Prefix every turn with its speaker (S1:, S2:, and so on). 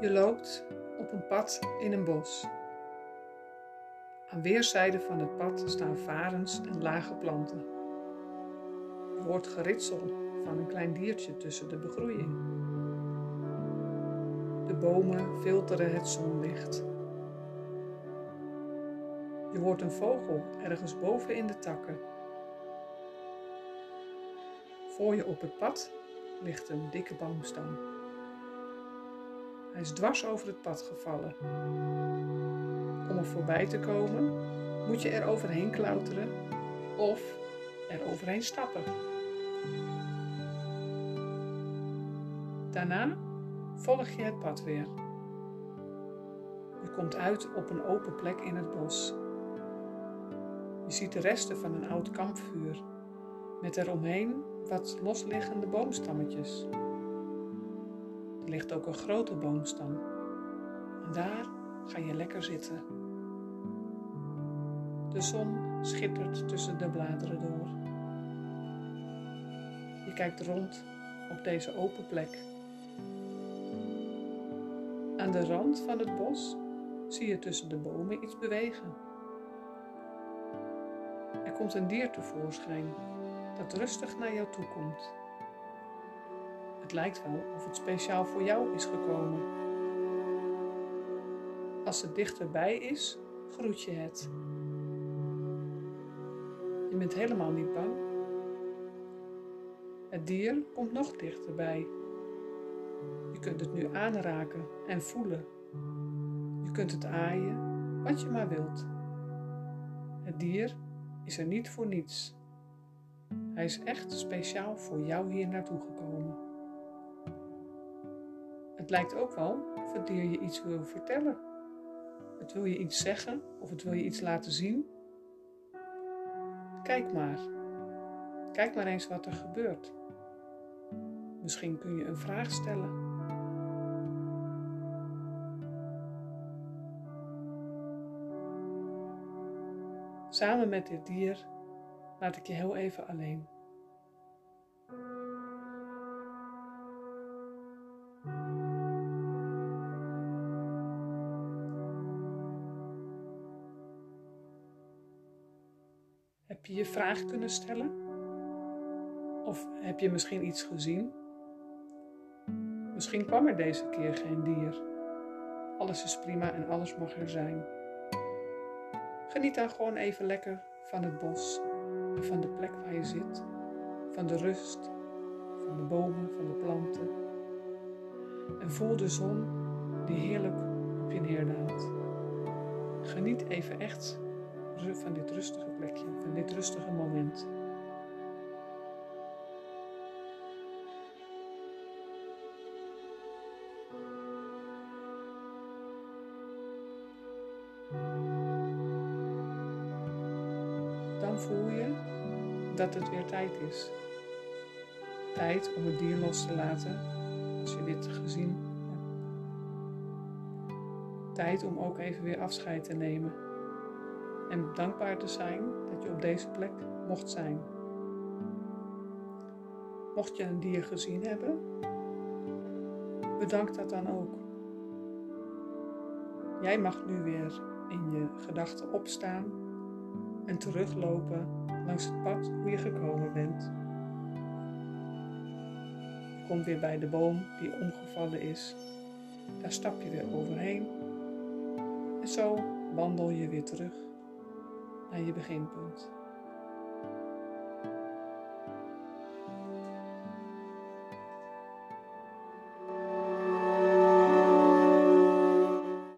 S1: Je loopt op een pad in een bos. Aan weerszijden van het pad staan varens en lage planten. Je hoort geritsel van een klein diertje tussen de begroeiing. De bomen filteren het zonlicht. Je hoort een vogel ergens boven in de takken. Voor je op het pad ligt een dikke boomstam. Hij is dwars over het pad gevallen. Om er voorbij te komen, moet je er overheen klauteren of er overheen stappen. Daarna volg je het pad weer. Je komt uit op een open plek in het bos. Je ziet de resten van een oud kampvuur met eromheen wat losliggende boomstammetjes. Ligt ook een grote boomstam. En daar ga je lekker zitten. De zon schittert tussen de bladeren door. Je kijkt rond op deze open plek. Aan de rand van het bos zie je tussen de bomen iets bewegen. Er komt een dier tevoorschijn dat rustig naar jou toe komt. Het lijkt wel of het speciaal voor jou is gekomen. Als het dichterbij is, groet je het. Je bent helemaal niet bang. Het dier komt nog dichterbij. Je kunt het nu aanraken en voelen. Je kunt het aaien, wat je maar wilt. Het dier is er niet voor niets. Hij is echt speciaal voor jou hier naartoe gekomen. Het lijkt ook wel dier je iets wil vertellen. Het wil je iets zeggen of het wil je iets laten zien. Kijk maar. Kijk maar eens wat er gebeurt. Misschien kun je een vraag stellen. Samen met dit dier laat ik je heel even alleen. Je je vraag kunnen stellen? Of heb je misschien iets gezien? Misschien kwam er deze keer geen dier. Alles is prima en alles mag er zijn. Geniet dan gewoon even lekker van het bos van de plek waar je zit, van de rust, van de bomen, van de planten. En voel de zon die heerlijk op je neerdaalt. Geniet even echt van dit rustige plekje, van dit rustige moment. Dan voel je dat het weer tijd is. Tijd om het dier los te laten als je dit gezien hebt. Tijd om ook even weer afscheid te nemen en dankbaar te zijn dat je op deze plek mocht zijn. Mocht je een dier gezien hebben, bedank dat dan ook. Jij mag nu weer in je gedachten opstaan en teruglopen langs het pad hoe je gekomen bent. Je komt weer bij de boom die omgevallen is. Daar stap je weer overheen. En zo wandel je weer terug naar je beginpunt.